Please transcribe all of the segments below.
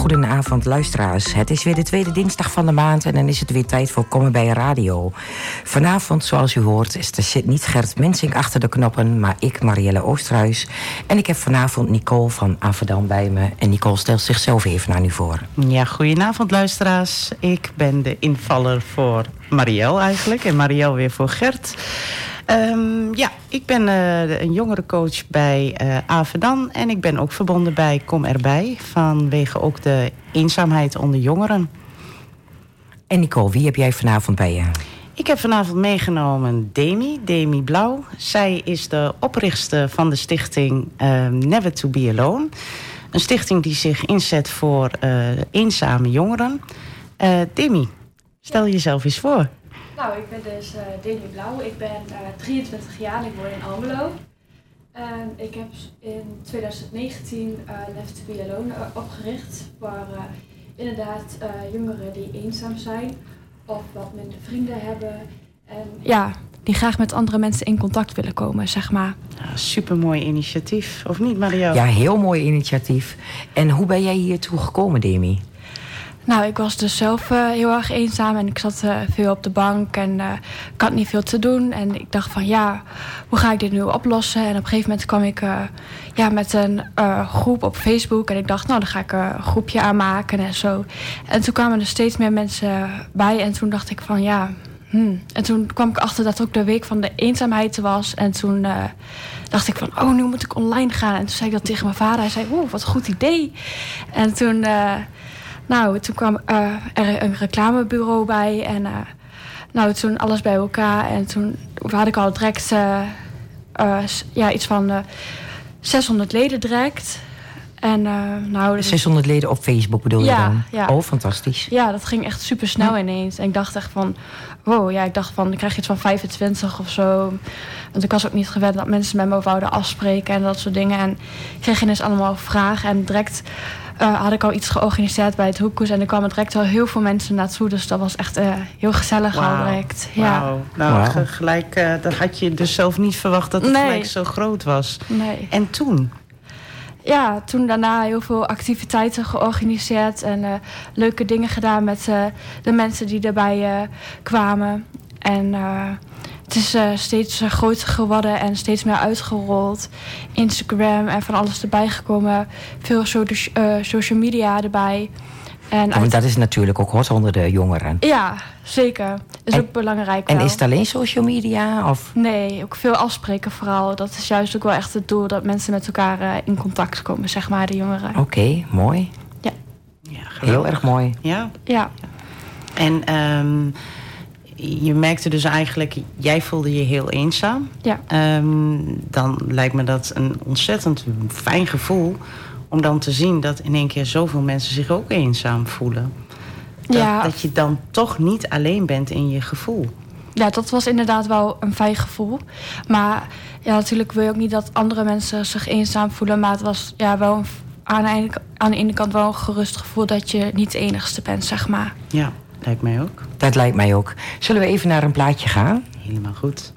Goedenavond, luisteraars. Het is weer de tweede dinsdag van de maand en dan is het weer tijd voor Komen bij Radio. Vanavond, zoals u hoort, is er zit niet Gert Mensing achter de knoppen, maar ik, Marielle Oosterhuis. En ik heb vanavond Nicole van Averdam bij me. En Nicole stelt zichzelf even aan u voor. Ja, goedenavond, luisteraars. Ik ben de invaller voor Marielle eigenlijk en Marielle weer voor Gert. Um, ja, ik ben uh, een jongerencoach bij uh, Avedan. En ik ben ook verbonden bij Kom Erbij. Vanwege ook de eenzaamheid onder jongeren. En Nicole, wie heb jij vanavond bij je? Ik heb vanavond meegenomen Demi, Demi Blauw. Zij is de oprichter van de stichting uh, Never to Be Alone. Een stichting die zich inzet voor eenzame jongeren. Demi, stel jezelf eens voor. Nou, ik ben dus uh, Demi Blauw. Ik ben uh, eh, 23 jaar en ik woon in Almelo. En ik heb in 2019 uh, Left to Be Alone uh, opgericht. Waar inderdaad jongeren die eenzaam zijn of wat minder vrienden hebben. En ja, die graag met andere mensen in contact willen komen, zeg maar. Ja, supermooi initiatief, of niet Mario? Ja, heel mooi initiatief. En hoe ben jij hiertoe gekomen, Demi? Nou, ik was dus zelf uh, heel erg eenzaam en ik zat uh, veel op de bank en uh, ik had niet veel te doen. En ik dacht van ja, hoe ga ik dit nu oplossen? En op een gegeven moment kwam ik ja, met een groep op Facebook en ik dacht nou, dan ga ik een groepje aanmaken en zo. En toen kwamen er steeds meer mensen bij en toen dacht ik van ja, hmm. En toen kwam ik achter dat ook de week van de eenzaamheid was. En toen dacht ik van, oh, nu moet ik online gaan. En toen zei ik dat tegen mijn vader. Hij zei, oh, wat een goed idee. En toen nou, toen kwam uh, er een reclamebureau bij. En uh, nou, toen alles bij elkaar. En toen had ik al direct uh, ja, iets van 600 leden direct. En, nou, dus... 600 leden op Facebook bedoel je dan? Ja. Oh, fantastisch. Ja, dat ging echt super snel ineens. En ik dacht echt van, wow, ja, ik dacht van, ik krijg iets van 25 of zo. Want ik was ook niet gewend dat mensen met me wouden afspreken en dat soort dingen. En ik kreeg ineens allemaal vragen en direct uh, had ik al iets georganiseerd bij het Hoekkoes. En er kwamen direct al heel veel mensen naartoe. Dus dat was echt uh, heel gezellig wow. al direct. Ja. Wow. Nou, wow. gelijk, uh, dat had je dus zelf niet verwacht dat het nee. gelijk zo groot was. Nee. En toen? Ja, toen daarna heel veel activiteiten georganiseerd. En leuke dingen gedaan met de mensen die erbij kwamen. En het is uh, steeds uh, groter geworden en steeds meer uitgerold. Instagram en van alles erbij gekomen. Veel so uh, social media erbij. En ja, dat is natuurlijk ook hot onder de jongeren. Ja, zeker. Is en, ook belangrijk. En is het alleen social media? Of? Nee, ook veel afspreken vooral. Dat is juist ook wel echt het doel dat mensen met elkaar in contact komen, zeg maar, de jongeren. Oké, okay, mooi. Ja. ja Heel erg mooi. Ja. Ja. En um, je merkte dus eigenlijk, jij voelde je heel eenzaam. Ja. Um, dan lijkt me dat een ontzettend fijn gevoel om dan te zien dat in één keer zoveel mensen zich ook eenzaam voelen. Dat, ja. dat je dan toch niet alleen bent in je gevoel. Ja, dat was inderdaad wel een fijn gevoel. Maar ja, natuurlijk wil je ook niet dat andere mensen zich eenzaam voelen. Maar het was ja, wel een, aan, de ene, aan de ene kant wel een gerust gevoel dat je niet de enigste bent, zeg maar. Ja. Lijkt mij ook. Dat lijkt mij ook. Zullen we even naar een plaatje gaan? Helemaal goed.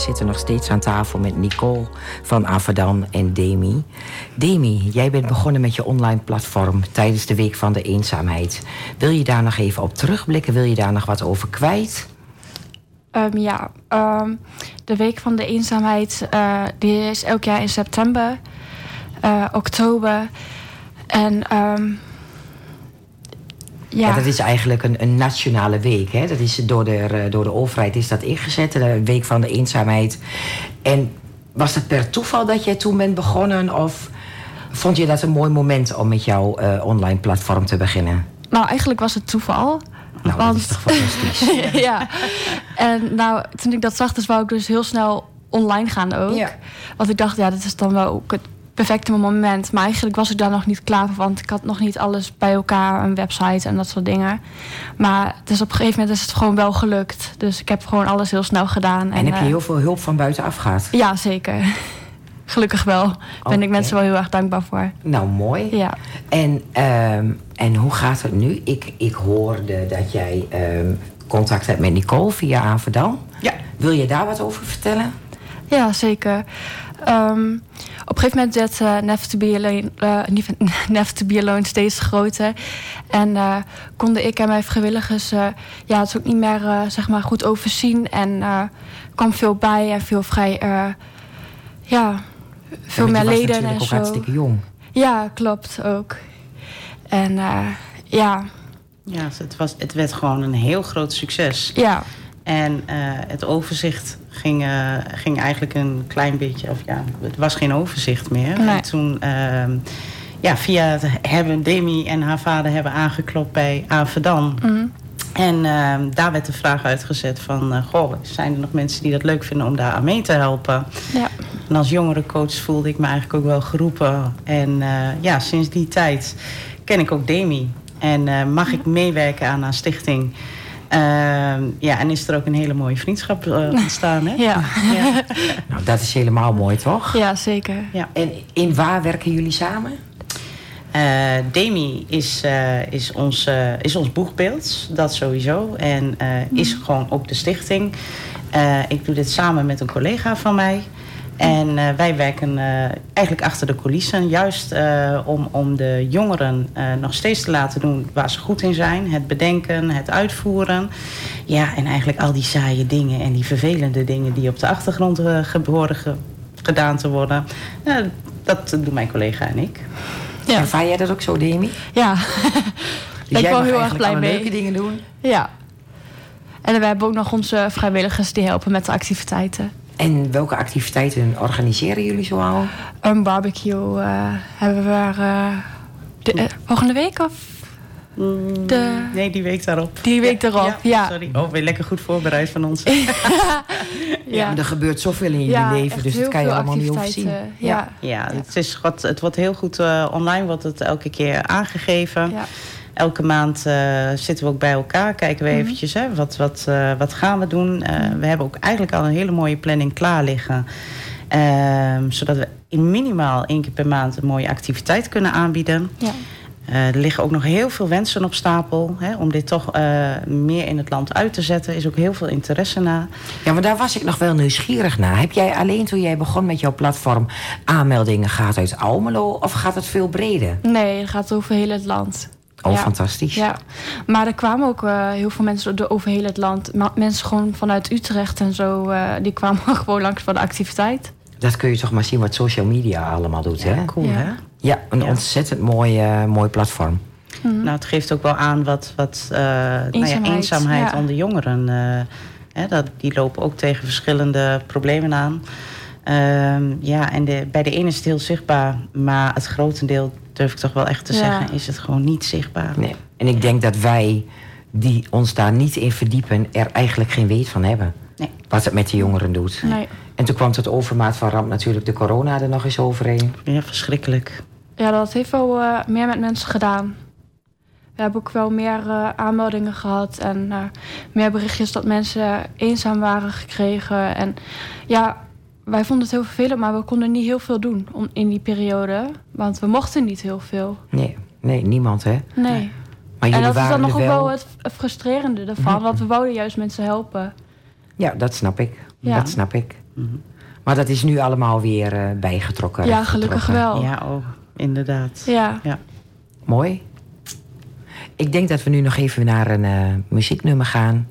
Zitten nog steeds aan tafel met Nicole van Avadan en Demi. Demi, jij bent begonnen met je online platform tijdens de Week van de Eenzaamheid. Wil je daar nog even op terugblikken? Wil je daar nog wat over kwijt? Um, ja, um, de Week van de Eenzaamheid uh, die is elk jaar in september, uh, oktober. En um, ja. ja. dat is eigenlijk een, een, nationale week. Hè? Dat is door de, door de overheid is dat ingezet, de Week van de Eenzaamheid. En was het per toeval dat jij toen bent begonnen? Of vond je dat een mooi moment om met jouw uh, online platform te beginnen? Nou, eigenlijk was het toeval. Nou, Want... dat is toch fantastisch. ja. En nou, toen ik dat zag, dus wou ik dus heel snel online gaan ook. Ja. Want ik dacht, ja, dat is dan wel ook het perfecte moment. Maar eigenlijk was ik daar nog niet klaar voor, want ik had nog niet alles bij elkaar, een website en dat soort dingen. Maar dus op een gegeven moment is het gewoon wel gelukt. Dus ik heb gewoon alles heel snel gedaan. En, en heb je heel veel hulp van buitenaf gehad? Ja, zeker. Gelukkig wel. Daar okay. ben ik mensen wel heel erg dankbaar voor. Nou, mooi. Ja. En, um, en hoe gaat het nu? Ik, ik hoorde dat jij um, contact hebt met Nicole via Averdam. Ja. Wil je daar wat over vertellen? Ja, zeker. Um, op een gegeven moment werd uh, Never, to be alone, uh, Never to be alone steeds groter. En uh, konden ik en mijn vrijwilligers ja, het ook niet meer zeg maar goed overzien. En kwam veel bij en veel vrij... ja, veel ja, meer leden en zo. hartstikke jong. Ja, klopt ook. En ja... Ja, het, was, het werd gewoon een heel groot succes. Ja. En uh, het overzicht ging, uh, ging eigenlijk een klein beetje... Of ja, het was geen overzicht meer. Nee. En toen... Uh, ja, via het hebben Demi en haar vader hebben aangeklopt bij Avedan. Mm. En daar werd de vraag uitgezet van... uh, goh, zijn er nog mensen die dat leuk vinden om daar aan mee te helpen? Ja. En als jongere coach voelde ik me eigenlijk ook wel geroepen. En ja, sinds die tijd ken ik ook Demi. En mag ik meewerken aan haar stichting... Uh, ja, en is er ook een hele mooie vriendschap uh, ontstaan, hè? Ja. ja. Nou, dat is helemaal mooi, toch? Ja, zeker. Ja. En in waar werken jullie samen? Uh, Demi is, is, ons, is ons boegbeeld, dat sowieso. En mm. is gewoon ook de stichting. ik doe dit samen met een collega van mij. En uh, wij werken uh, eigenlijk achter de coulissen, juist uh, om, om de jongeren nog steeds te laten doen waar ze goed in zijn. Het bedenken, het uitvoeren. Ja, en eigenlijk al die saaie dingen en die vervelende dingen die op de achtergrond horen ge gedaan te worden. dat doen mijn collega en ik. Ja. Ervaar jij dat ook zo, Demi? Ja. Dus ik mag heel erg blij mee. leuke dingen doen? Ja. En we hebben ook nog onze vrijwilligers die helpen met de activiteiten. En welke activiteiten organiseren jullie zoal? Een barbecue uh, hebben we uh, de, uh, volgende week of? De... Nee, die week daarop. Die week daarop, ja. ja. Sorry. Oh, weer lekker goed voorbereid van ons. ja. ja, er gebeurt zoveel in jullie ja, leven, dus dat kan je allemaal niet overzien. Ja, ja. Het, is wat, het wordt heel goed online, wordt het elke keer aangegeven. Ja. Elke maand uh, zitten we ook bij elkaar. Kijken we eventjes, hè, wat, wat, uh, wat gaan we doen. Uh, we hebben ook eigenlijk al een hele mooie planning klaar liggen. zodat we in minimaal één keer per maand een mooie activiteit kunnen aanbieden. Ja. er liggen ook nog heel veel wensen op stapel. Hè, om dit toch meer in het land uit te zetten. is ook heel veel interesse naar. Ja, maar daar was ik nog wel nieuwsgierig naar. Heb jij alleen toen jij begon met jouw platform aanmeldingen gehad uit Almelo? Of gaat het veel breder? Nee, het gaat over heel het land. Oh, ja. fantastisch. Ja, maar er kwamen ook uh, heel veel mensen over heel het land. Maar mensen gewoon vanuit Utrecht en zo, uh, die kwamen gewoon langs voor de activiteit. Dat kun je toch maar zien wat social media allemaal doet, ja, hè? Cool, Ja. hè? Ja, een Ja. ontzettend mooi, uh, mooi platform. Mhm. Nou, het geeft ook wel aan wat, wat uh, nou ja, Eenzaamheid, eenzaamheid ja. onder jongeren. eh, hè, dat, die lopen ook tegen verschillende problemen aan. Ehm, ja, en de, bij de ene is het heel zichtbaar, maar het grotendeel, durf ik toch wel echt te Ja. zeggen, is het gewoon niet zichtbaar. Nee. En ik denk dat wij, die ons daar niet in verdiepen, er eigenlijk geen weet van hebben. Nee. Wat het met de jongeren doet. Nee. En toen kwam het overmaat van ramp natuurlijk de corona er nog eens overheen. Ja, verschrikkelijk. Ja, dat heeft wel eh, meer met mensen gedaan. We hebben ook wel meer eh, aanmeldingen gehad en eh, meer berichtjes dat mensen eenzaam waren gekregen. En ja, wij vonden het heel vervelend, maar we konden niet heel veel doen om, in die periode. Want we mochten niet heel veel. Nee, nee niemand hè. Nee. Maar En dat is dan nog wel... wel het frustrerende ervan. Mhm. Want we wouden juist mensen helpen. Ja, dat snap ik. Ja. Dat snap ik. Maar dat is nu allemaal weer uh, bijgetrokken. Ja, gelukkig wel. Ja, oh, inderdaad. Ja. ja. Mooi. Ik denk dat we nu nog even naar een uh, muzieknummer gaan.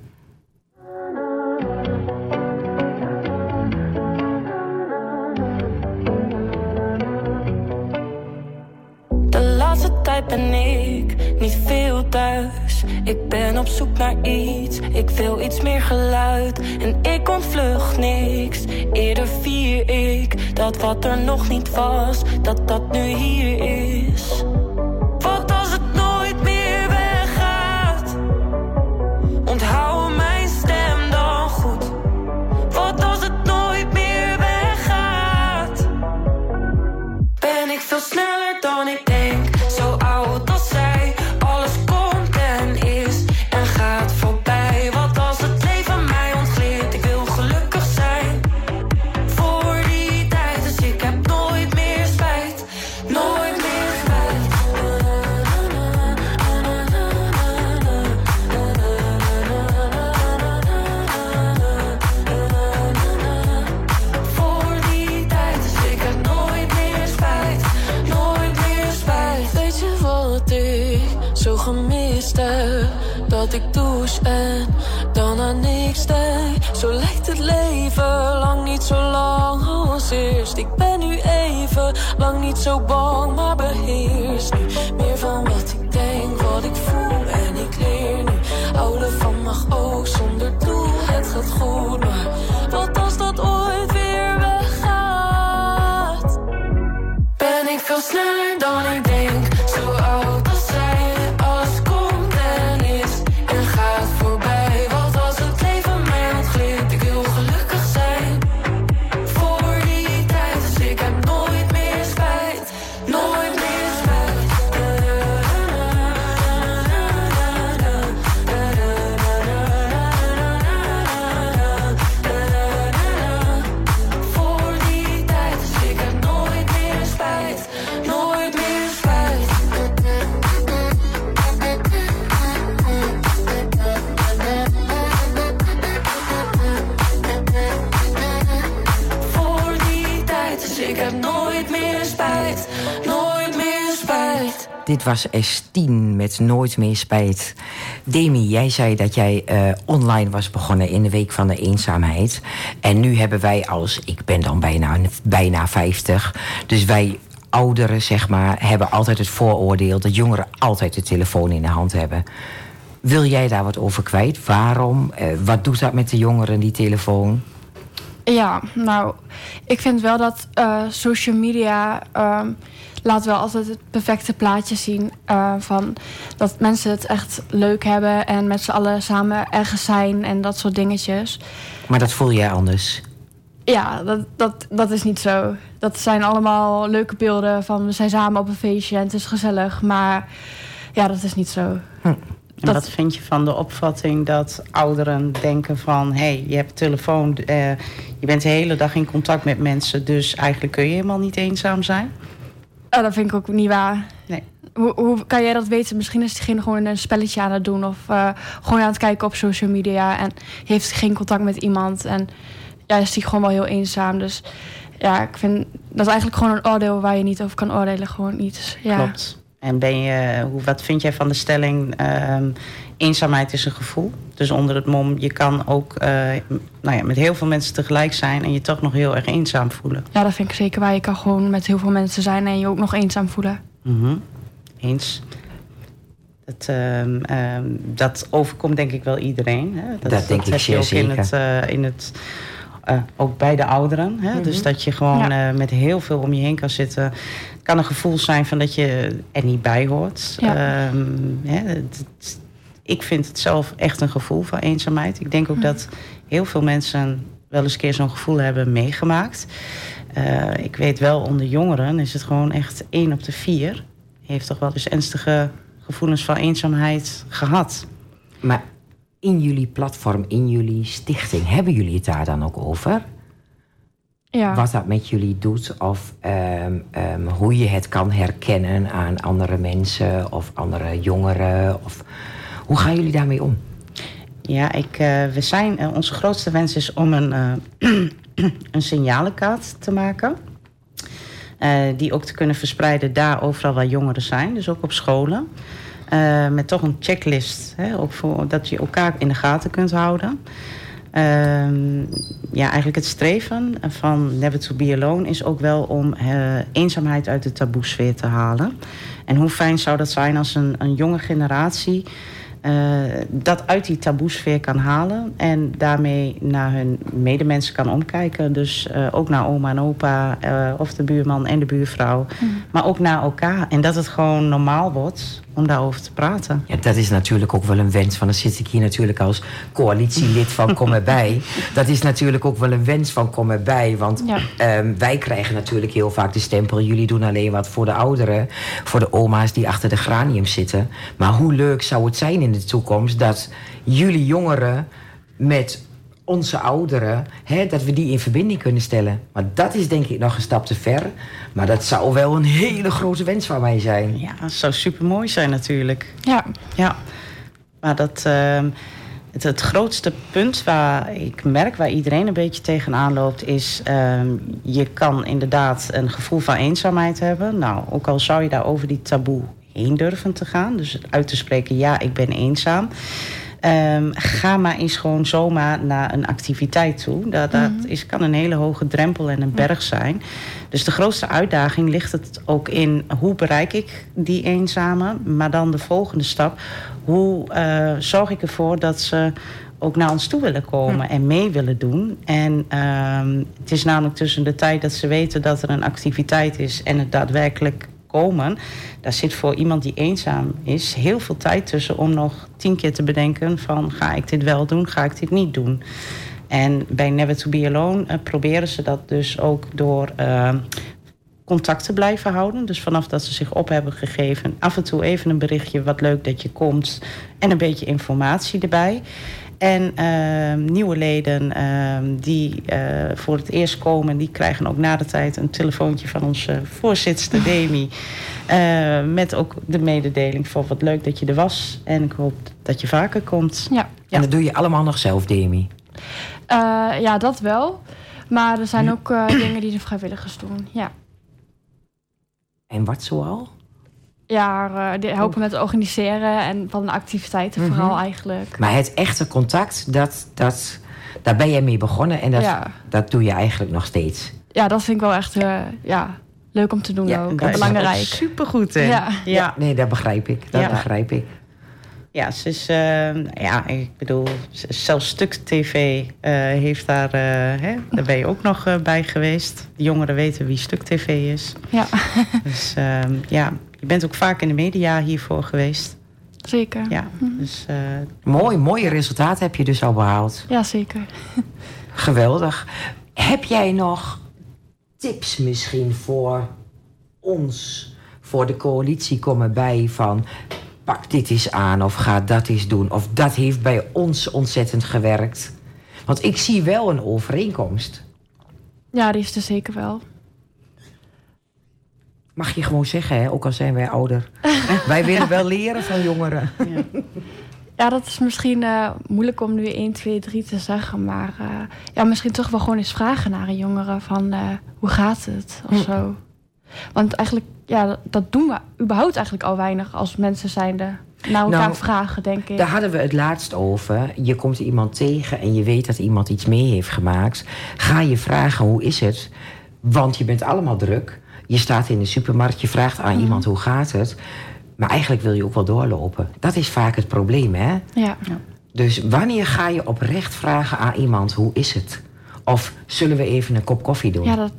Ben ik niet veel thuis. Ik ben op zoek naar iets, ik wil iets meer geluid. En ik ontvlucht niks, eerder vier ik dat wat er nog niet was, dat dat nu hier is. Lang niet was S10 met Nooit meer spijt. Demi, jij zei dat jij eh, online was begonnen in de Week van de Eenzaamheid. En nu hebben wij als, ik ben dan bijna, bijna 50... dus wij ouderen, zeg maar, hebben altijd het vooroordeel... dat jongeren altijd de telefoon in de hand hebben. Wil jij daar wat over kwijt? Waarom? Eh, wat doet dat met de jongeren, die telefoon? Ja, nou, ik vind wel dat eh, social media ehm, laat wel altijd het perfecte plaatje zien eh, van dat mensen het echt leuk hebben en met z'n allen samen ergens zijn en dat soort dingetjes. Maar dat voel jij anders. Ja, dat, dat, dat is niet zo. Dat zijn allemaal leuke beelden van we zijn samen op een feestje en het is gezellig, maar ja, dat is niet zo. En Dat- wat vind je van de opvatting dat ouderen denken van... hé, hey, je hebt telefoon, eh, je bent de hele dag in contact met mensen... dus eigenlijk kun je helemaal niet eenzaam zijn? Oh, dat vind ik ook niet waar. Nee. Hoe, hoe kan jij dat weten? Misschien is diegene gewoon een spelletje aan het doen of eh, gewoon aan het kijken op social media en heeft geen contact met iemand en ja, is die gewoon wel heel eenzaam. Dus ja, ik vind dat is eigenlijk gewoon een oordeel waar je niet over kan oordelen, gewoon niet. Dus, ja. Klopt. En ben je, hoe, wat vind jij van de stelling... ehm, eenzaamheid is een gevoel? Dus onder het mom, je kan ook eh, nou ja, met heel veel mensen tegelijk zijn... en je toch nog heel erg eenzaam voelen. Ja, dat vind ik zeker waar. Je kan gewoon met heel veel mensen zijn en je ook nog eenzaam voelen. Mhm. Eens. Dat, ehm, ehm, dat overkomt denk ik wel iedereen. Hè? Dat denk ik heb je ook in het, eh, in het eh, ook bij de ouderen. Hè? Dus dat je gewoon eh, met heel veel om je heen kan zitten. Het kan een gevoel zijn van dat je er niet bij hoort. Ja. Ehm, hè, het- het- ik vind het zelf echt een gevoel van eenzaamheid. Ik denk ook dat heel veel mensen wel eens een keer zo'n gevoel hebben meegemaakt. Eh, ik weet wel, onder jongeren is het gewoon echt één op de vier... heeft toch wel eens ernstige gevoelens van eenzaamheid gehad. Maar in jullie platform, in jullie stichting, hebben jullie het daar dan ook over? Ja. Wat dat met jullie doet of ehm, ehm, hoe je het kan herkennen aan andere mensen of andere jongeren? Of, hoe gaan jullie daarmee om? Ja, ik, eh, we zijn, eh, onze grootste wens is om een, eh, een signalenkaart te maken. Uh, die ook te kunnen verspreiden daar overal waar jongeren zijn, dus ook op scholen. Uh, met toch een checklist, hè, ook voor, dat je elkaar in de gaten kunt houden. Uh, ja, eigenlijk het streven van Never to Be Alone is ook wel om uh, eenzaamheid uit de taboesfeer te halen. En hoe fijn zou dat zijn als een, een jonge generatie uh, dat uit die taboesfeer kan halen en daarmee naar hun medemensen kan omkijken. Dus ook naar oma en opa, of de buurman en de buurvrouw, mm. maar ook naar elkaar. En dat het gewoon normaal wordt om daarover te praten. Ja, dat is natuurlijk ook wel een wens. Van dan zit ik hier natuurlijk als coalitielid van Kom erbij. Dat is natuurlijk ook wel een wens van Kom erbij. Want ja. um, wij krijgen natuurlijk heel vaak de stempel. Jullie doen alleen wat voor de ouderen. Voor de oma's die achter de granium zitten. Maar hoe leuk zou het zijn in de toekomst dat jullie jongeren met onze ouderen, hè, dat we die in verbinding kunnen stellen. Maar dat is denk ik nog een stap te ver. Maar dat zou wel een hele grote wens van mij zijn. Ja, dat zou super mooi zijn natuurlijk. Ja. Ja. Maar dat, uh, het, het, grootste punt waar ik merk, waar iedereen een beetje tegenaan loopt, is uh, je kan inderdaad een gevoel van eenzaamheid hebben. Nou, ook al zou je daar over die taboe heen durven te gaan. Dus uit te spreken, ja, ik ben eenzaam. Um, ga maar eens gewoon zomaar naar een activiteit toe. Dat, dat mm -hmm. is, kan een hele hoge drempel en een berg zijn. Dus de grootste uitdaging ligt het ook in hoe bereik ik die eenzame. Maar dan de volgende stap. Hoe uh, zorg ik ervoor dat ze ook naar ons toe willen komen en mee willen doen. En um, het is namelijk tussen de tijd dat ze weten dat er een activiteit is en het daadwerkelijk komen. Daar zit voor iemand die eenzaam is heel veel tijd tussen om nog tien keer te bedenken van ga ik dit wel doen, ga ik dit niet doen. En bij Never to Be Alone uh, proberen ze dat dus ook door uh, contact te blijven houden. Dus vanaf dat ze zich op hebben gegeven, af en toe even een berichtje, wat leuk dat je komt. En een beetje informatie erbij. En uh, nieuwe leden uh, die uh, voor het eerst komen, die krijgen ook na de tijd een telefoontje van onze voorzitter Demi. met ook de mededeling van wat leuk dat je er was. En ik hoop dat je vaker komt. Ja. ja. En dat doe je allemaal nog zelf, Demi? ja, dat wel. Maar er zijn ook dingen die de vrijwilligers doen. Ja. En wat zoal? Ja, uh, helpen met het organiseren en van de activiteiten mm -hmm. vooral eigenlijk. Maar het echte contact, dat, dat, daar ben jij mee begonnen en dat, ja. dat doe je eigenlijk nog steeds. Ja, dat vind ik wel echt uh, ja, leuk om te doen ja, ook. belangrijk. Supergoed, hè? Ja. ja. Nee, dat begrijp ik. Dat begrijp ik. Ja, ze is, uh, ja, ik bedoel, zelfs Stuk TV heeft daar, hè, daar ben je ook nog bij geweest. De jongeren weten wie Stuk TV is. Ja. Dus ehm, ja, je bent ook vaak in de media hiervoor geweest. Zeker. Ja, dus, uh... Mooi, mooie resultaten heb je dus al behaald. Ja, zeker. Geweldig. Heb jij nog tips misschien voor ons, voor de coalitie komen bij van pak dit eens aan of ga dat eens doen of dat heeft bij ons ontzettend gewerkt? Want ik zie wel een overeenkomst. Ja, die is er zeker wel. Mag je gewoon zeggen, hè? ook al zijn wij ouder. wij willen wel leren van jongeren. Ja, ja dat is misschien uh, moeilijk om nu 1, 2, 3 te zeggen. Maar uh, ja, misschien toch wel gewoon eens vragen naar een jongere van uh, hoe gaat het of hm. zo. Want eigenlijk, ja, dat doen we überhaupt eigenlijk al weinig als mensen zijnde naar elkaar nou, vragen, denk ik. Daar hadden we het laatst over. Je komt iemand tegen en je weet dat iemand iets mee heeft gemaakt. Ga je vragen hoe is het? Want je bent allemaal druk. Je staat in de supermarkt, je vraagt aan mm. iemand hoe gaat het. Maar eigenlijk wil je ook wel doorlopen. Dat is vaak het probleem, hè? Ja. ja. Dus wanneer ga je oprecht vragen aan iemand hoe is het? Of zullen we even een kop koffie doen? Ja, dat,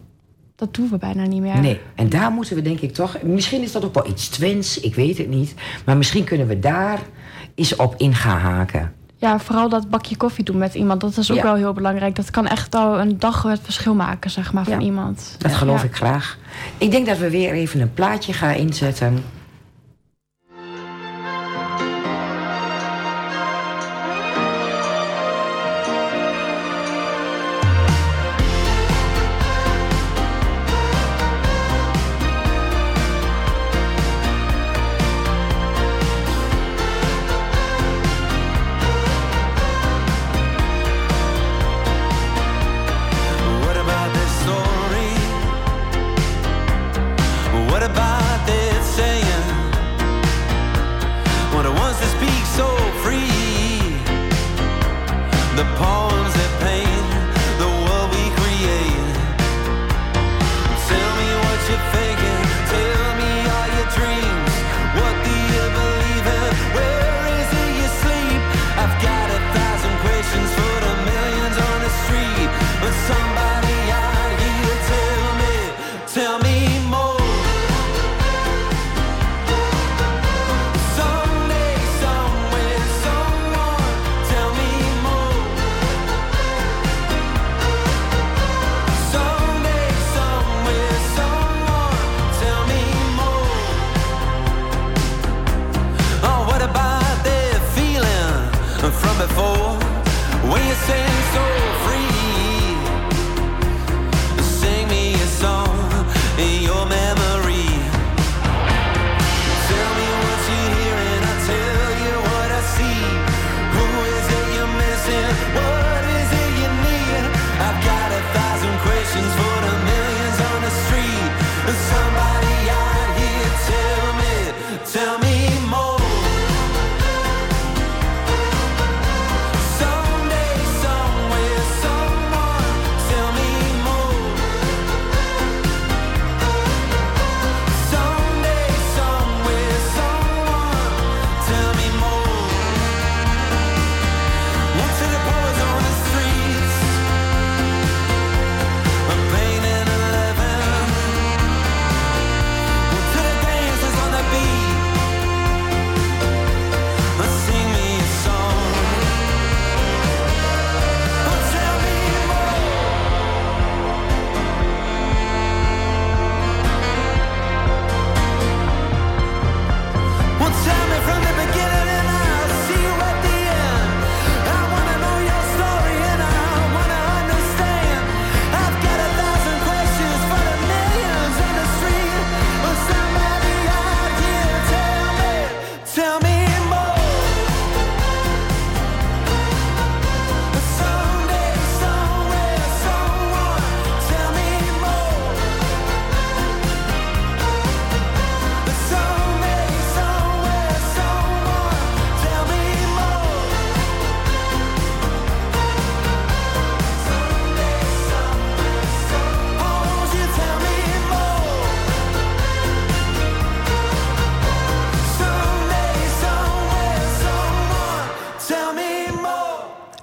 dat doen we bijna niet meer. Nee, en daar moeten we denk ik toch... Misschien is dat ook wel iets twins, ik weet het niet. Maar misschien kunnen we daar eens op in gaan haken. Ja, vooral dat bakje koffie doen met iemand, dat is ook ja. wel heel belangrijk. Dat kan echt al een dag het verschil maken, zeg maar, van ja. iemand. Dat geloof ik graag. Ik denk dat we weer even een plaatje gaan inzetten.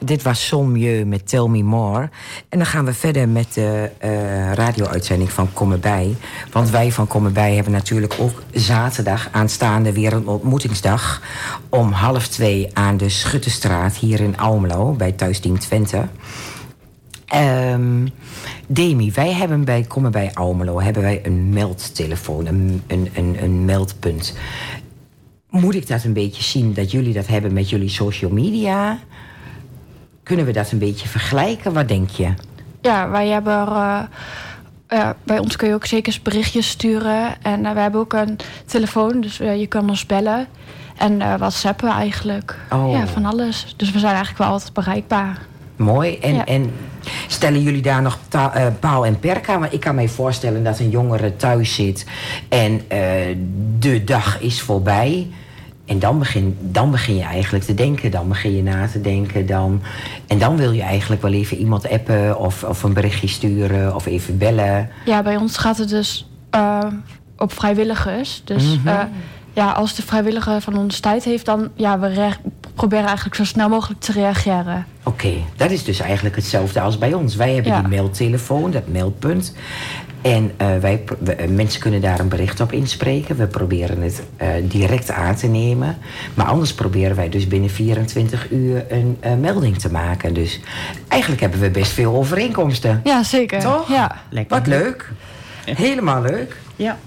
Dit was Sommieu met Tell Me More. En dan gaan we verder met de uh, radio-uitzending van Kom Bij. Want wij van Kom Bij hebben natuurlijk ook zaterdag aanstaande weer een ontmoetingsdag. Om half twee aan de Schuttenstraat hier in Almelo bij Thuisteam Twente. Um, Demi, wij hebben bij Komen bij Almelo hebben wij een meldtelefoon, een, een, een meldpunt. Moet ik dat een beetje zien dat jullie dat hebben met jullie social media? Kunnen we dat een beetje vergelijken? Wat denk je? Ja, wij hebben. Uh, bij ons kun je ook zeker berichtjes sturen. En uh, we hebben ook een telefoon, dus uh, je kan ons bellen. En WhatsAppen eigenlijk. Oh. Ja, van alles. Dus we zijn eigenlijk wel altijd bereikbaar. Mooi. En, en stellen jullie daar nog paal en perk aan? Want ik kan me voorstellen dat een jongere thuis zit en de dag is voorbij. En dan begin, dan begin je eigenlijk te denken, dan begin je na te denken. Dan, en dan wil je eigenlijk wel even iemand appen of, of een berichtje sturen of even bellen. Ja, bij ons gaat het dus uh, op vrijwilligers. Dus mm uh, ja, als de vrijwilliger van ons tijd heeft, dan ja, we proberen eigenlijk zo snel mogelijk te reageren. Oké, dat is dus eigenlijk hetzelfde als bij ons. Wij hebben die mailtelefoon, dat mailpunt. En uh, wij, we, mensen kunnen daar een bericht op inspreken. We proberen het uh, direct aan te nemen. Maar anders proberen wij dus binnen 24 uur een uh, melding te maken. Dus eigenlijk hebben we best veel overeenkomsten. Ja, zeker. Toch? Ja. Lekker. Wat leuk. Helemaal leuk. Ja.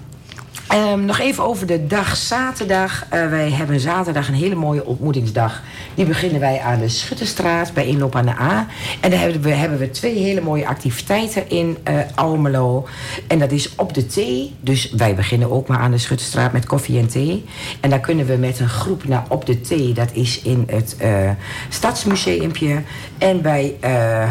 Um, nog even over de dag zaterdag. Uh, wij hebben zaterdag een hele mooie ontmoetingsdag. Die beginnen wij aan de Schutterstraat bij inloop aan de A. En daar hebben we, hebben we twee hele mooie activiteiten in uh, Almelo. En dat is op de thee. Dus wij beginnen ook maar aan de Schutterstraat met koffie en thee. En daar kunnen we met een groep naar op de thee. Dat is in het uh, Stadsmuseumpje. En bij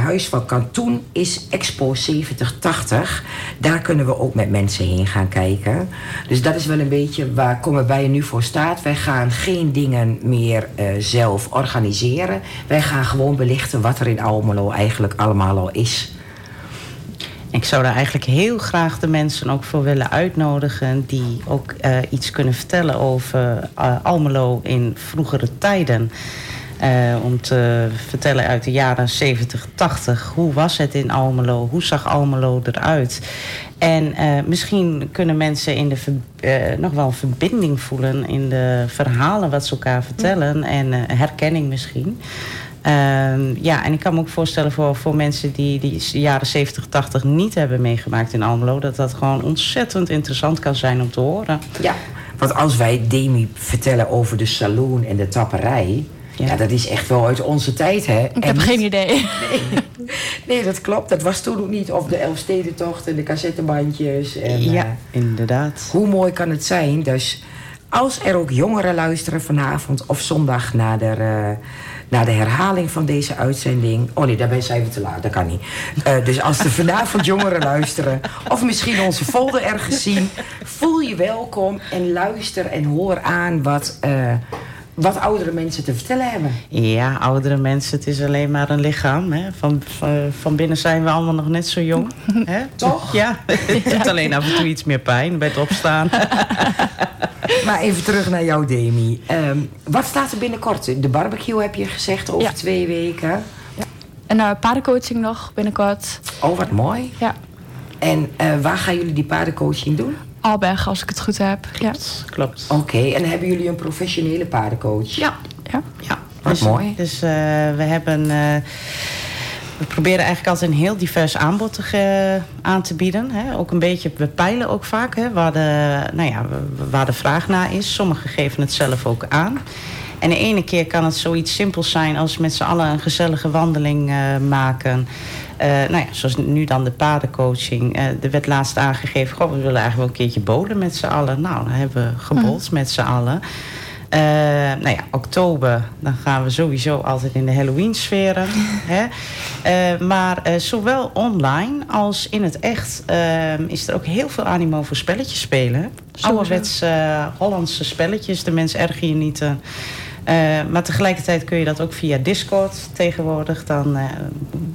Huis van Kantoen is Expo 7080. Daar kunnen we ook met mensen heen gaan kijken. Dus dat is wel een beetje waar Komen je nu voor staat. Wij gaan geen dingen meer uh, zelf organiseren. Wij gaan gewoon belichten wat er in Almelo eigenlijk allemaal al is. Ik zou daar eigenlijk heel graag de mensen ook voor willen uitnodigen... die ook uh, iets kunnen vertellen over uh, Almelo in vroegere tijden... Uh, om te vertellen uit de jaren 70, 80. Hoe was het in Almelo? Hoe zag Almelo eruit? En uh, misschien kunnen mensen in de uh, nog wel een verbinding voelen in de verhalen wat ze elkaar vertellen. En herkenning misschien. Ehm, ja, en ik kan me ook voorstellen voor, voor mensen die die jaren 70, 80 niet hebben meegemaakt in Almelo... dat dat gewoon ontzettend interessant kan zijn om te horen. Ja, want als wij Demi vertellen over de saloon en de tapperij... Ja. dat is echt wel uit onze tijd, hè? Ik heb geen idee. Nee, nee, dat klopt. Dat was toen ook niet. Of de Elfstedentocht en de cassettebandjes. En, ja, uh, inderdaad. Hoe mooi kan het zijn? Dus als er ook jongeren luisteren vanavond of zondag naar de, uh, naar de herhaling van deze uitzending. Oh nee, daarbij zijn we te laat, dat kan niet. Uh, dus als er vanavond jongeren luisteren, of misschien onze folder ergens zien, voel je welkom en luister en hoor aan wat wat oudere mensen te vertellen hebben. Ja, oudere mensen, het is alleen maar een lichaam. Hè? Van, van, van binnen zijn we allemaal nog net zo jong. Hè? Toch? Ja, het doet alleen af en toe iets meer pijn bij het opstaan. maar even terug naar jou, Demi. Um, wat staat er binnenkort? De barbecue heb je gezegd over ja. twee weken. Ja. En uh, paardencoaching nog binnenkort. Oh, wat mooi. Ja. En uh, waar gaan jullie die paardencoaching doen? Alberg, als ik het goed heb. Klopt, ja. klopt. Oké, okay, en hebben jullie een professionele paardencoach? Ja. Ja. ja. Wat dus, mooi. Dus uh, we hebben... Uh, we proberen eigenlijk altijd een heel divers aanbod te, uh, aan te bieden. Hè. Ook een beetje, we peilen ook vaak hè, waar, de, nou ja, waar de vraag naar is. Sommigen geven het zelf ook aan. En de ene keer kan het zoiets simpels zijn als met z'n allen een gezellige wandeling maken. Uh, nou ja, zoals nu dan de paardencoaching. Uh, er werd laatst aangegeven, goh, we willen eigenlijk wel een keertje bolen met z'n allen. Nou, dan hebben we gebold mm. met z'n allen. Uh, nou ja, oktober, dan gaan we sowieso altijd in de Halloween-sferen. maar zowel online als in het echt is er ook heel veel animo voor spelletjes spelen. Ouderwets Hollandse spelletjes, de mensen erger je niet... Uh, maar tegelijkertijd kun je dat ook via Discord tegenwoordig. Dan, uh,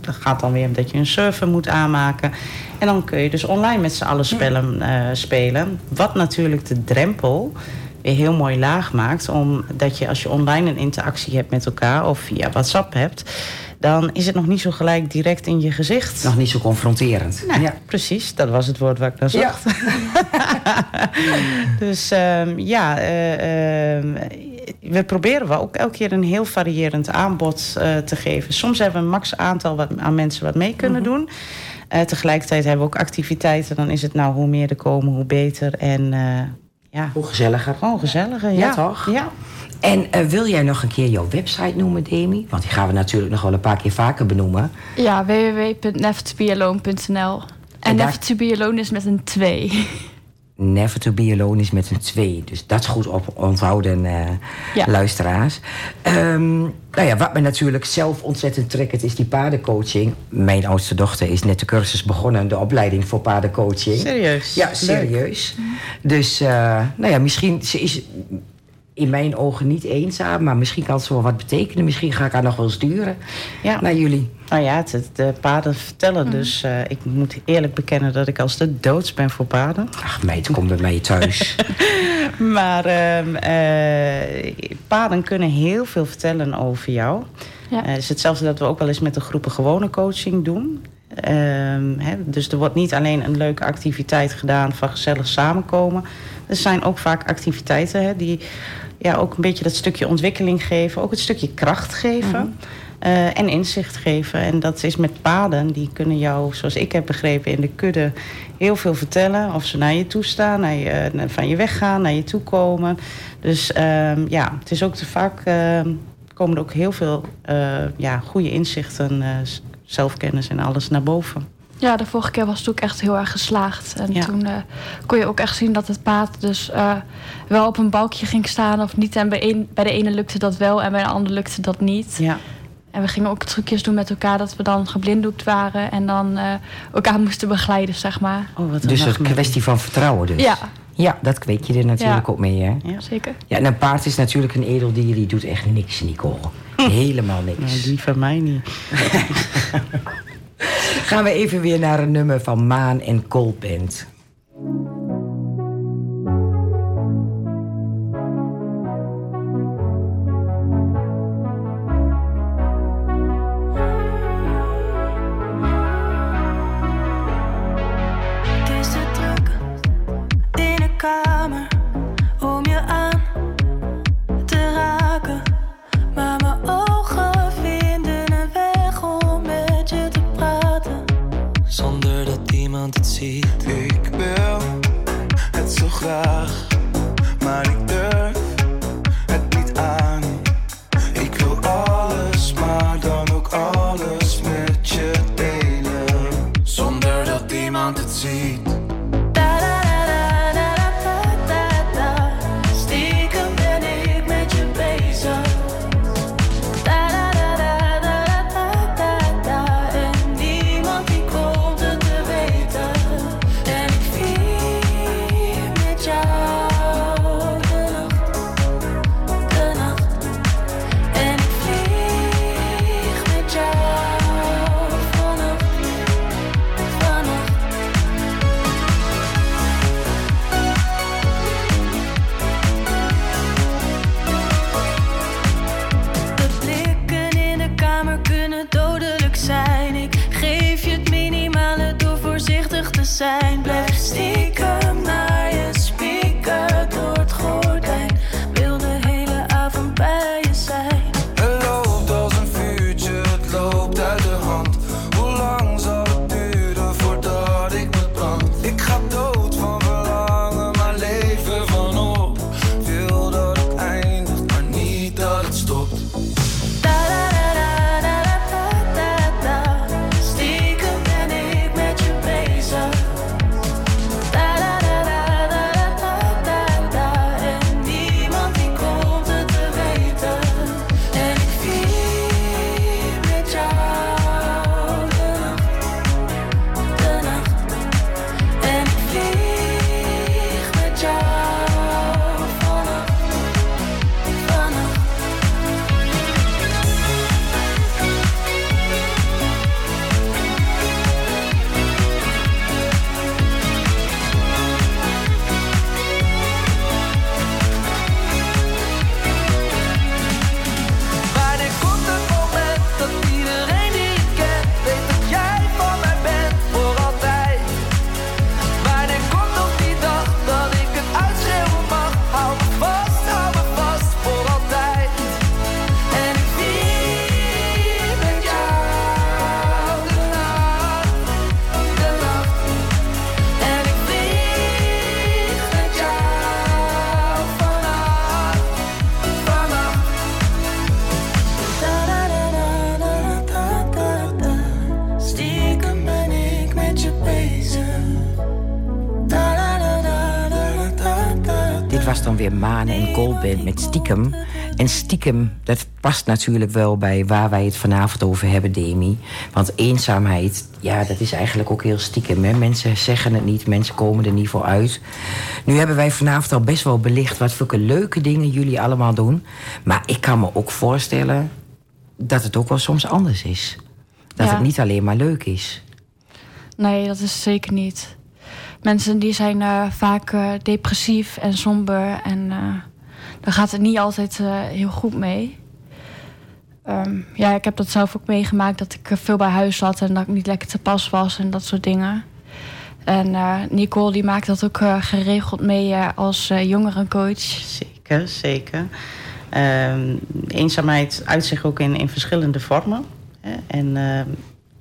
dat gaat dan weer omdat je een server moet aanmaken. En dan kun je dus online met z'n allen spellen, uh, spelen. Wat natuurlijk de drempel weer heel mooi laag maakt. Omdat je als je online een interactie hebt met elkaar of via WhatsApp hebt, dan is het nog niet zo gelijk direct in je gezicht. Nog niet zo confronterend. Ja. precies. Dat was het woord waar ik naar zocht. dus um, ja, uh, uh, we proberen wel ook elke keer een heel variërend aanbod uh, te geven. Soms hebben we een max aantal wat, aan mensen wat mee kunnen mm -hmm. doen. Uh, tegelijkertijd hebben we ook activiteiten. Dan is het nou hoe meer er komen, hoe beter. En uh, ja. Hoe gezelliger. Gewoon gezelliger, ja. ja toch? Ja. En uh, wil jij nog een keer jouw website noemen, Demi? Want die gaan we natuurlijk nog wel een paar keer vaker benoemen. Ja, www.nevertobealone.nl. En, en Never to be alone is met een 2. Never to be alone is met een 2. Dus dat is goed op onthouden, uh, ja. luisteraars. Um, nou ja, wat me natuurlijk zelf ontzettend trekt, is die paardencoaching. Mijn oudste dochter is net de cursus begonnen, de opleiding voor paardencoaching. Serieus? Ja, serieus. Leuk. Dus, uh, nou ja, misschien ze is in mijn ogen niet eenzaam, maar misschien kan ze wel wat betekenen. Misschien ga ik haar nog wel sturen ja. naar jullie. Nou ja, het, het de paarden vertellen. Mm. Dus uh, ik moet eerlijk bekennen dat ik als de doods ben voor paarden. Ach meid, kom bij mij thuis. maar uh, uh, paarden kunnen heel veel vertellen over jou. Ja. het is hetzelfde dat we ook wel eens met de groepen gewone coaching doen. Um, hè, dus er wordt niet alleen een leuke activiteit gedaan van gezellig samenkomen. Er zijn ook vaak activiteiten hè, die ja, ook een beetje dat stukje ontwikkeling geven. Ook het stukje kracht geven. Mm -hmm. uh, en inzicht geven. En dat is met paden. Die kunnen jou, zoals ik heb begrepen, in de kudde heel veel vertellen. Of ze naar je toe staan, naar je, van je weggaan, naar je toe komen. Dus uh, ja, het is ook te vaak... Uh, komen er ook heel veel uh, ja, goede inzichten, zelfkennis en alles naar boven. Ja, de vorige keer was het ook echt heel erg geslaagd. En ja. toen uh, kon je ook echt zien dat het paard dus uh, wel op een balkje ging staan of niet. En bij, een, bij de ene lukte dat wel en bij de andere lukte dat niet. Ja. En we gingen ook trucjes doen met elkaar dat we dan geblinddoekt waren en dan uh, elkaar moesten begeleiden, zeg maar. Oh, wat een dus een kwestie van vertrouwen dus. Ja. Ja, dat kweek je er natuurlijk ja. ook mee, hè? Ja, zeker. Ja, en een paard is natuurlijk een edeldier, die doet echt niks, Nicole. Helemaal niks. Nee, die van mij niet. Gaan we even weer naar een nummer van Maan en Colband. Goldband met Stiekem. En Stiekem, dat past natuurlijk wel bij waar wij het vanavond over hebben, Demi. Want eenzaamheid, ja, dat is eigenlijk ook heel stiekem. Hè? Mensen zeggen het niet, mensen komen er niet voor uit. Nu hebben wij vanavond al best wel belicht wat voor leuke dingen jullie allemaal doen. Maar ik kan me ook voorstellen dat het ook wel soms anders is. Dat Ja. het niet alleen maar leuk is. Nee, dat is zeker niet. Mensen die zijn eh, vaak eh, depressief en somber. En eh daar gaat het niet altijd eh, heel goed mee. Ehm, ja, ik heb dat zelf ook meegemaakt. Dat ik eh, veel bij huis zat en dat ik niet lekker te pas was en dat soort dingen. En eh, Nicole die maakt dat ook geregeld mee als jongerencoach. Zeker, zeker. Ehm, eenzaamheid uit zich ook in, in verschillende vormen. Hè? En ehm,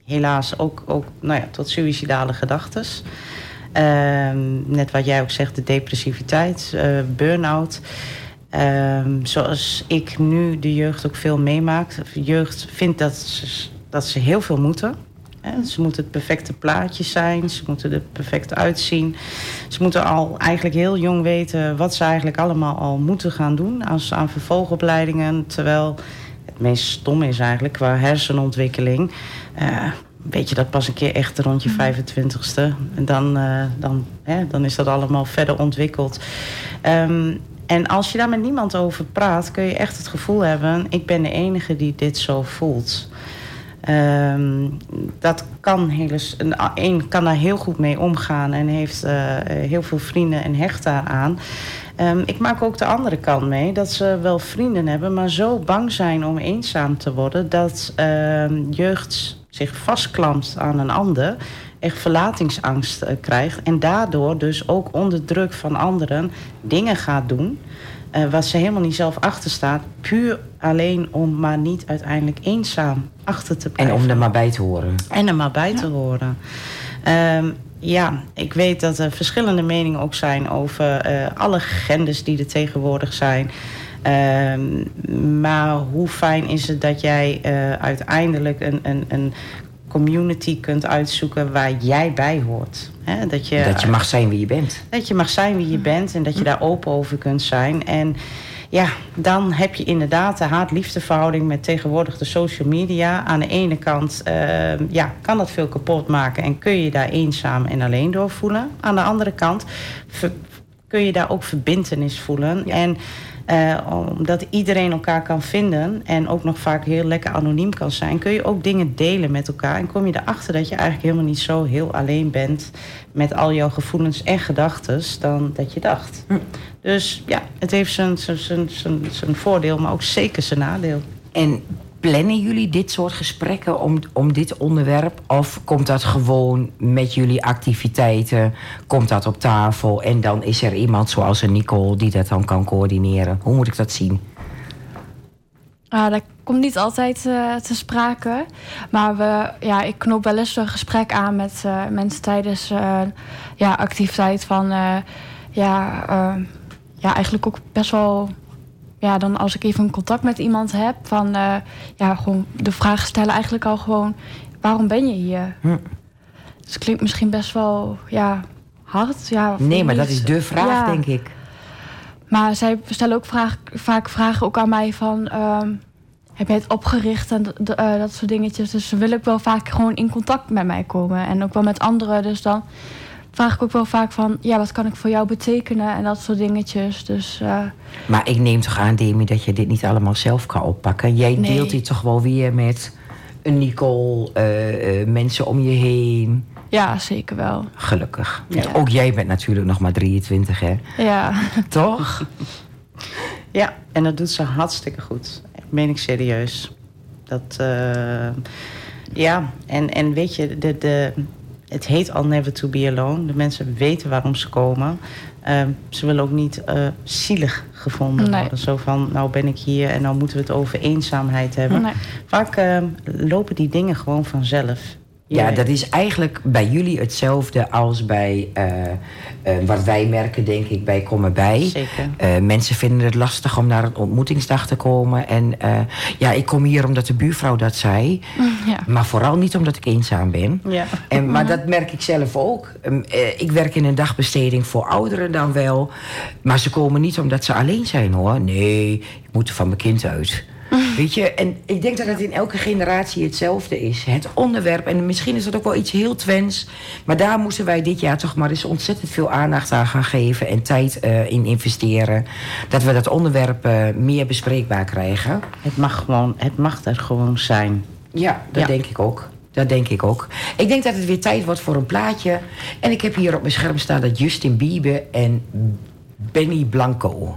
helaas ook, ook nou ja, tot suïcidale gedachten. Net wat jij ook zegt, de depressiviteit, burn-out. Ehm, zoals ik nu de jeugd ook veel meemaakt. De jeugd vindt dat ze, dat ze heel veel moeten. Ze moeten het perfecte plaatje zijn. Ze moeten er perfect uitzien. Ze moeten al eigenlijk heel jong weten wat ze eigenlijk allemaal al moeten gaan doen als aan vervolgopleidingen. Terwijl het meest stom is eigenlijk qua hersenontwikkeling. eh, weet je dat pas een keer echt rond je 25ste. En dan, eh, dan, hè, dan is dat allemaal verder ontwikkeld. Ehm, en als je daar met niemand over praat, kun je echt het gevoel hebben: ik ben de enige die dit zo voelt. Ehm, dat kan hele, een, kan daar heel goed mee omgaan en heeft eh, heel veel vrienden en hecht daaraan. Ehm, ik maak ook de andere kant mee dat ze wel vrienden hebben, maar zo bang zijn om eenzaam te worden dat ehm, jeugd zich vastklampt aan een ander, echt verlatingsangst eh, krijgt en daardoor dus ook onder druk van anderen dingen gaat doen. eh, wat ze helemaal niet zelf achter staat, puur alleen om maar niet uiteindelijk eenzaam achter te En blijven. om er maar bij te horen. En er maar bij te horen. Ehm, ja, ik weet dat er verschillende meningen ook zijn over eh, alle genders die er tegenwoordig zijn. Ehm, maar hoe fijn is het dat jij eh, uiteindelijk een, een, een community kunt uitzoeken waar jij bij hoort? Dat, je, Dat je mag zijn wie je bent. dat je mag zijn wie je bent en dat je daar open over kunt zijn. En ja, dan heb je inderdaad de haat-liefdeverhouding met tegenwoordig de social media. Aan de ene kant eh, ja, kan dat veel kapot maken en kun je daar eenzaam en alleen door voelen. Aan de andere kant kun je daar ook verbintenis voelen. En eh, omdat iedereen elkaar kan vinden en ook nog vaak heel lekker anoniem kan zijn, kun je ook dingen delen met elkaar. En kom je erachter dat je eigenlijk helemaal niet zo heel alleen bent met al jouw gevoelens en gedachten dan dat je dacht. Dus ja, het heeft zijn, zijn, zijn, zijn, zijn voordeel, maar ook zeker zijn nadeel. En plannen jullie dit soort gesprekken om, om dit onderwerp? Of komt dat gewoon met jullie activiteiten? Komt dat op tafel en dan is er iemand zoals een Nicole die dat dan kan coördineren? Hoe moet ik dat zien? Ah, dat komt niet altijd eh, te sprake. Maar we, ja, ik knoop wel eens een gesprek aan met eh, mensen tijdens eh ja, activiteit van... ja, eh, ja, eigenlijk ook best wel... Ja, dan als ik even een contact met iemand heb... van eh, ja, gewoon de vraag stellen eigenlijk al gewoon... waarom ben je hier? Hm. Dus het klinkt misschien best wel ja, hard. Ja, Nee, maar dat is de vraag, Ja. denk ik. Maar zij stellen ook vraag, vaak vragen ook aan mij van... ehm, heb jij het opgericht en eh, dat soort dingetjes. Dus ze willen ook wel vaak gewoon in contact met mij komen. En ook wel met anderen. Dus dan vraag ik ook wel vaak van... ja, wat kan ik voor jou betekenen? En dat soort dingetjes. Dus eh, Maar ik neem toch aan, Demi, dat je dit niet allemaal zelf kan oppakken. Jij Nee. deelt dit toch wel weer met een Nicole, eh, eh, mensen om je heen. ja, zeker wel. Gelukkig. Ja. Ook jij bent natuurlijk nog maar 23, hè? Ja, Toch? Ja, en dat doet ze hartstikke goed. Meen ik serieus. Dat, eh, ja, en, en weet je, de, de, het heet al Never to be alone. De mensen weten waarom ze komen. Ehm, ze willen ook niet eh, zielig gevonden Nee. worden. Zo van, nou ben ik hier en nou moeten we het over eenzaamheid hebben. nee. Vaak ehm, lopen die dingen gewoon vanzelf. Ja, dat is eigenlijk bij jullie hetzelfde als bij eh, eh, wat wij merken, denk ik, bij Kom erbij. Zeker. Eh, mensen vinden het lastig om naar een ontmoetingsdag te komen. En ja, ik kom hier omdat de buurvrouw dat zei. Ja. Maar vooral niet omdat ik eenzaam ben. Ja. En, maar dat merk ik zelf ook. Ehm, eh, ik werk in een dagbesteding voor ouderen dan wel. Maar ze komen niet omdat ze alleen zijn hoor. Nee, ik moet er van mijn kind uit. Weet je, en ik denk dat het in elke generatie hetzelfde is. Het onderwerp, en misschien is dat ook wel iets heel twens. Maar daar moeten wij dit jaar toch maar eens ontzettend veel aandacht aan gaan geven. En tijd eh, in investeren. Dat we dat onderwerp eh, meer bespreekbaar krijgen. Het mag gewoon, het mag er gewoon zijn. Ja, dat Ja. denk ik ook. Dat denk ik ook. Ik denk dat het weer tijd wordt voor een plaatje. En ik heb hier op mijn scherm staan dat Justin Bieber en Benny Blanco.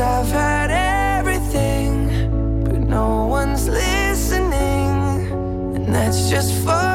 I've had everything, but no one's listening. And that's just fucking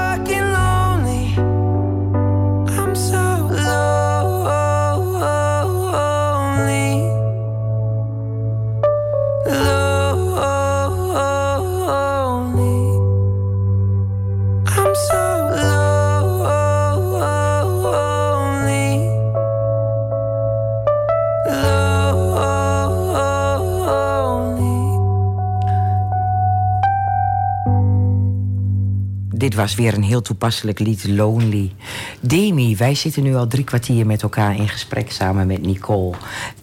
Was weer een heel toepasselijk lied, Lonely. Demi, wij zitten nu al drie kwartier met elkaar in gesprek samen met Nicole.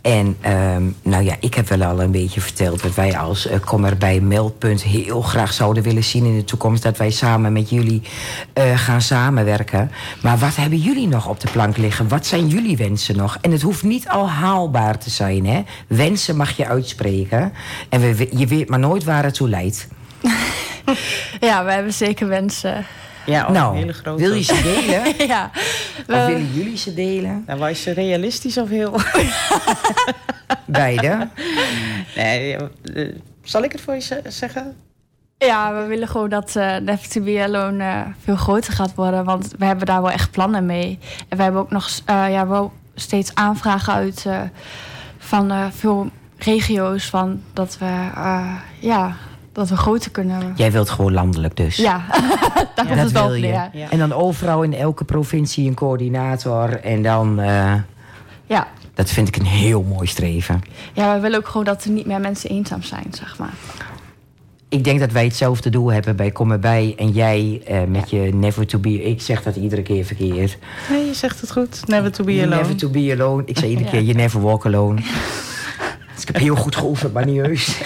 En ehm, nou ja, ik heb wel al een beetje verteld dat wij als uh, Kom erbij Meldpunt heel graag zouden willen zien in de toekomst dat wij samen met jullie eh, gaan samenwerken. Maar wat hebben jullie nog op de plank liggen? Wat zijn jullie wensen nog? En het hoeft niet al haalbaar te zijn, hè? Wensen mag je uitspreken. En we, je weet maar nooit waar het toe leidt. ja, we hebben zeker wensen. Ja, ook nou, een hele grote. wil je ze delen? ja. Of we- willen jullie ze delen? Nou, was je realistisch of heel... Beide. nee, eh, zal ik het voor je ze- zeggen? Ja, we willen gewoon dat eh to Be Alone eh, veel groter gaat worden. Want we hebben daar wel echt plannen mee. En we hebben ook nog eh, ja, wel steeds aanvragen uit eh, van eh, veel regio's. Van dat we, eh, ja, dat we groter kunnen. Jij wilt gewoon landelijk dus. Ja, dat het wel je. Ja. En dan overal in elke provincie een coördinator. En dan, eh, Ja. dat vind ik een heel mooi streven. ja, we willen ook gewoon dat er niet meer mensen eenzaam zijn, zeg maar. Ik denk dat wij hetzelfde doel hebben bij Kom erbij. En jij eh, met je Never to Be... Ik zeg dat iedere keer verkeerd. Nee, je zegt het goed. Never to be alone. Never to be alone. Ik zei iedere Ja. keer, you never walk alone. Dus ik heb heel goed geoefend, maar niet heus.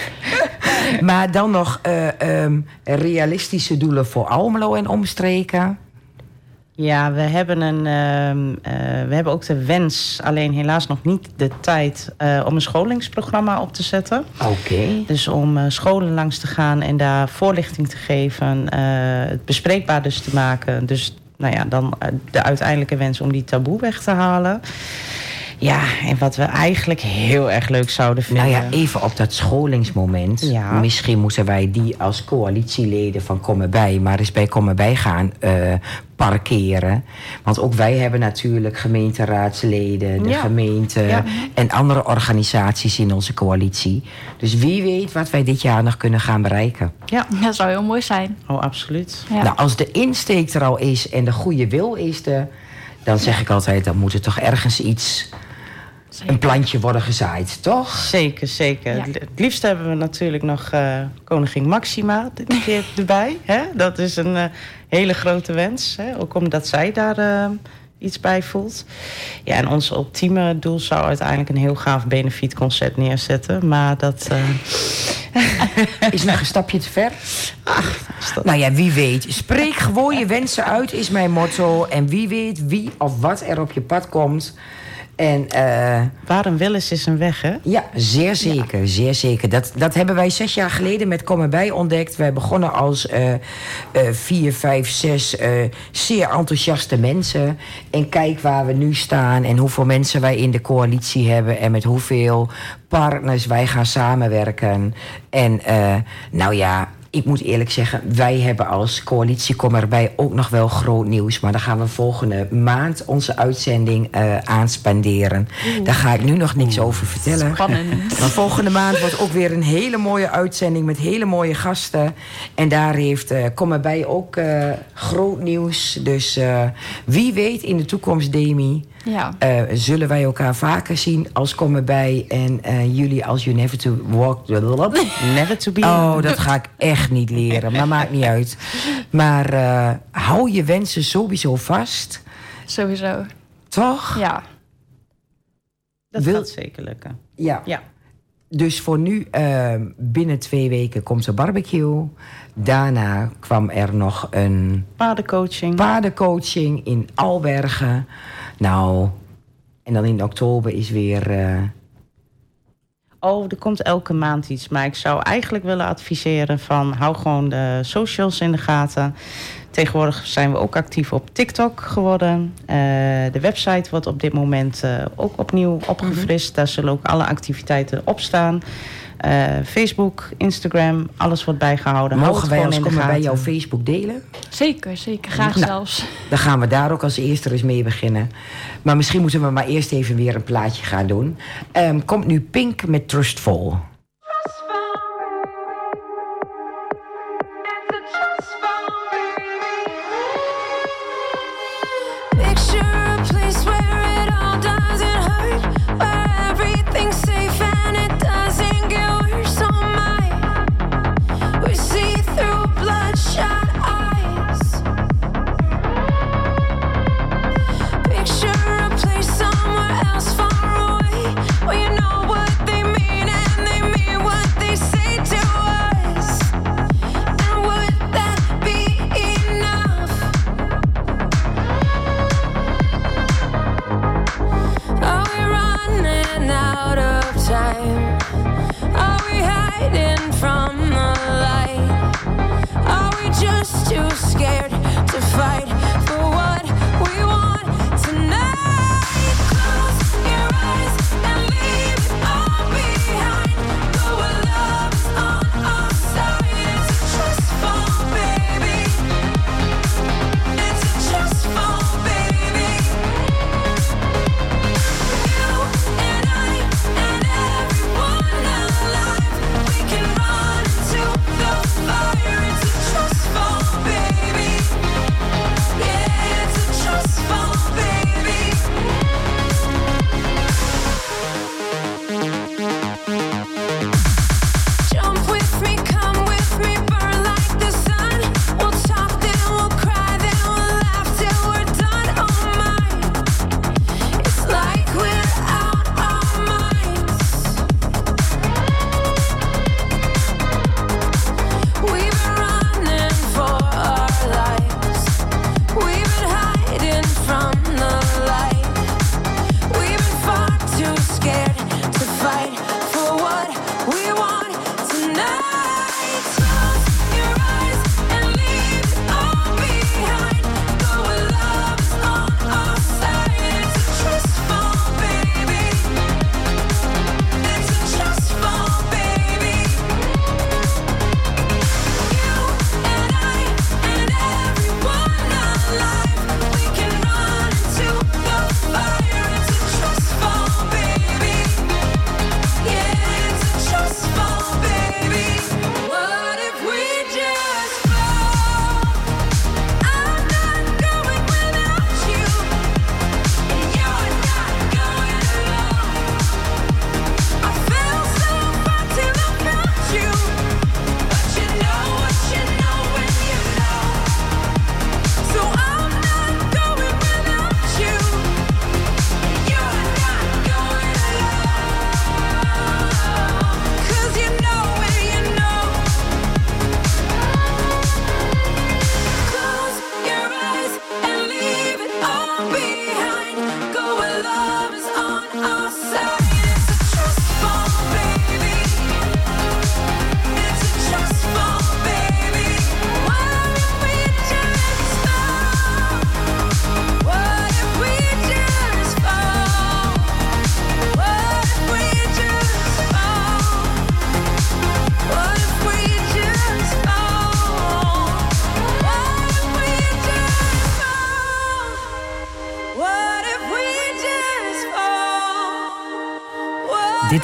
maar dan nog eh, ehm, realistische doelen voor Almelo en omstreken. Ja, we hebben, een, ehm, eh, we hebben ook de wens, alleen helaas nog niet de tijd eh, om een scholingsprogramma op te zetten. Oké. Dus om scholen langs te gaan en daar voorlichting te geven, het bespreekbaar dus te maken. Dus nou ja, dan de uiteindelijke wens om die taboe weg te halen. Ja, en wat we eigenlijk heel erg leuk zouden vinden. Nou ja, even op dat scholingsmoment. Ja. Misschien moeten wij die als coalitieleden van Kom bij, maar eens bij Kom bij gaan eh, parkeren. Want ook wij hebben natuurlijk gemeenteraadsleden, de Ja. gemeente Ja. en andere organisaties in onze coalitie. Dus wie weet wat wij dit jaar nog kunnen gaan bereiken. Ja, Dat zou heel mooi zijn. oh absoluut. Ja. Nou, als de insteek er al is en de goede wil is er, dan zeg ik altijd, dan moet er toch ergens iets, een plantje worden gezaaid, toch? Zeker, zeker. Ja. Het liefst hebben we natuurlijk nog eh, koningin Maxima dit keer erbij. Hè? Dat is een eh, hele grote wens. Hè? Ook omdat zij daar eh, iets bij voelt. Ja, en ons ultieme doel zou uiteindelijk een heel gaaf benefietconcert neerzetten. Maar dat... eh, Is nog een stapje te ver? is dat- Nou ja, wie weet. Spreek gewoon je wensen uit, is mijn motto. En wie weet wie of wat er op je pad komt. En eh, Waar een wil is, is een weg, hè? ja, zeer zeker, zeer zeker. Dat, dat hebben wij zes jaar geleden met Kom erbij ontdekt. Wij begonnen als eh, eh, vier, vijf, zes zeer enthousiaste mensen. En kijk waar we nu staan en hoeveel mensen wij in de coalitie hebben... en met hoeveel partners wij gaan samenwerken. En nou ja... Ik moet eerlijk zeggen, wij hebben als coalitie Kom erbij ook nog wel groot nieuws. Maar daar gaan we volgende maand onze uitzending aanspenderen. Daar ga ik nu nog niks over vertellen. Spannend. Maar volgende maand wordt ook weer een hele mooie uitzending met hele mooie gasten. En daar heeft eh Kom erbij ook eh, groot nieuws. Dus wie weet in de toekomst, Demi, Ja. eh, zullen wij elkaar vaker zien als Kom erbij. En eh, jullie als You Never to Walk. Never to be. Oh, dat ga ik echt niet leren, maar maakt niet uit. Maar eh, hou je wensen sowieso vast, Sowieso. toch? Ja. dat wil- gaat zeker lukken. Ja. Ja. Dus voor nu, binnen twee weken komt de barbecue. Daarna kwam er nog een Paardencoaching. paardencoaching in Albergen. Nou, en dan in oktober is weer... eh, Oh, er komt elke maand iets. Maar ik zou eigenlijk willen adviseren van hou gewoon de socials in de gaten. Tegenwoordig zijn we ook actief op TikTok geworden. Eh, de website wordt op dit moment eh, ook opnieuw opgefrist. Daar zullen ook alle activiteiten op staan. Eh, Facebook, Instagram, alles wordt bijgehouden. Hou mogen het wij als komen bij jouw Facebook delen? Zeker, zeker. Graag Nou. zelfs. Dan gaan we daar ook als eerste eens mee beginnen. Maar misschien moeten we maar eerst even weer een plaatje gaan doen. Ehm, komt nu Pink met Trustful.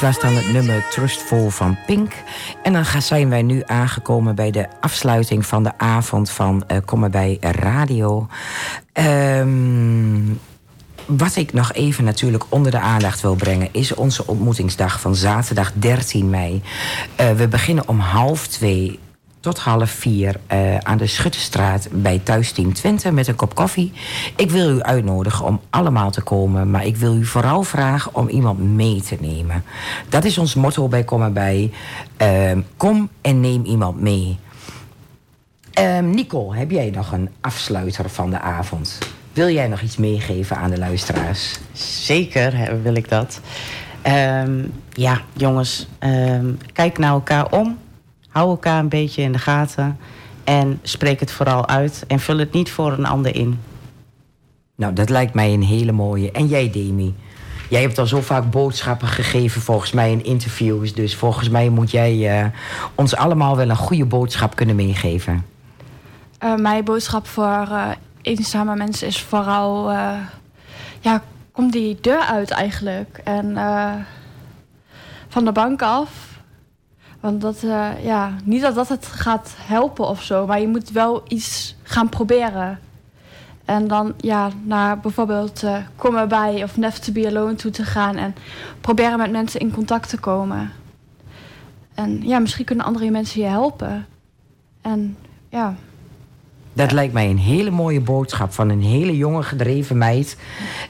Dit was dan het nummer Trustful van Pink. En dan zijn wij nu aangekomen bij de afsluiting van de avond van uh, Kom bij Radio. Um, wat ik nog even natuurlijk onder de aandacht wil brengen... is onze ontmoetingsdag van zaterdag 13 mei. Uh, we beginnen om half twee tot half vier uh, aan de Schuttestraat bij Thuisteam Twente met een kop koffie. Ik wil u uitnodigen om allemaal te komen, maar ik wil u vooral vragen om iemand mee te nemen. Dat is ons motto bij Kom erbij. Uh, kom en neem iemand mee. Uh, Nicole, heb jij nog een afsluiter van de avond? Wil jij nog iets meegeven aan de luisteraars? Zeker wil ik dat. Um, ja, jongens, kijk naar elkaar om. Hou elkaar een beetje in de gaten. En spreek het vooral uit. En vul het niet voor een ander in. Nou, dat lijkt mij een hele mooie. En jij, Demi? Jij hebt al zo vaak boodschappen gegeven, volgens mij in interviews. Dus volgens mij moet jij uh, ons allemaal wel een goede boodschap kunnen meegeven. Uh, mijn boodschap voor uh, eenzame mensen is vooral... ja, kom die deur uit eigenlijk. En van de bank af want dat, uh, ja, niet dat dat het gaat helpen of zo, maar je moet wel iets gaan proberen. En dan ja, naar bijvoorbeeld uh, Kom erbij of Never to be alone toe te gaan en proberen met mensen in contact te komen. En ja, misschien kunnen andere mensen je helpen. En ja. Dat lijkt mij een hele mooie boodschap van een hele jonge gedreven meid.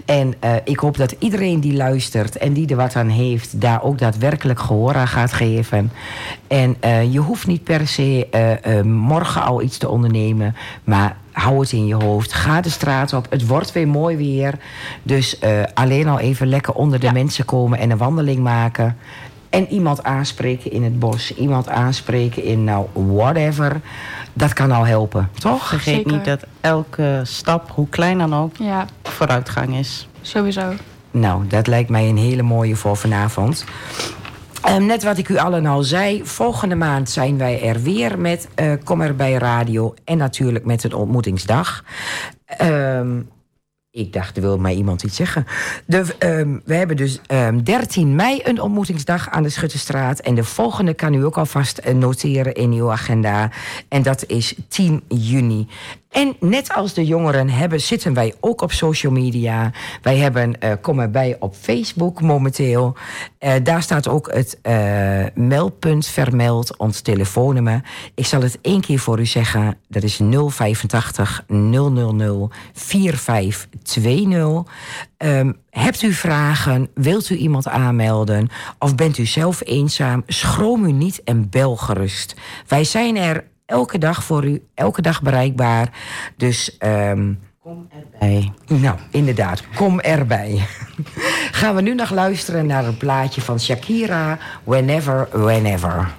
En uh, ik hoop dat iedereen die luistert en die er wat aan heeft, daar ook daadwerkelijk gehoor aan gaat geven. En uh, je hoeft niet per se uh, morgen al iets te ondernemen, maar hou het in je hoofd. Ga de straat op. Het wordt weer mooi weer. Dus alleen al even lekker onder de ja. mensen komen en een wandeling maken. En iemand aanspreken in het bos. Iemand aanspreken in nou whatever. Dat kan al helpen, toch? Vergeet Zeker. niet dat elke stap, hoe klein dan ook, ja. vooruitgang is. Sowieso. Nou, dat lijkt mij een hele mooie voor vanavond. Um, net wat ik u allen al zei, volgende maand zijn wij er weer met uh, Kom er bij Radio en natuurlijk met een ontmoetingsdag. Um, ik dacht, wil mij iemand iets zeggen. De, um, we hebben dus um, 13 mei een ontmoetingsdag aan de Schutterstraat. En de volgende kan u ook alvast noteren in uw agenda. En dat is 10 juni. En net als de jongeren hebben, zitten wij ook op social media. Wij hebben uh, Kom erbij op Facebook momenteel. Uh, daar staat ook het uh, meldpunt vermeld, ons telefoonnummer. Ik zal het één keer voor u zeggen. Dat is 085 000 4520. Um, hebt u vragen? Wilt u iemand aanmelden? Of bent u zelf eenzaam? Schroom u niet en bel gerust. Wij zijn er elke dag voor u, elke dag bereikbaar. Dus um, kom erbij. Nou, inderdaad, kom erbij. Gaan we nu nog luisteren naar een plaatje van Shakira, Whenever, Whenever.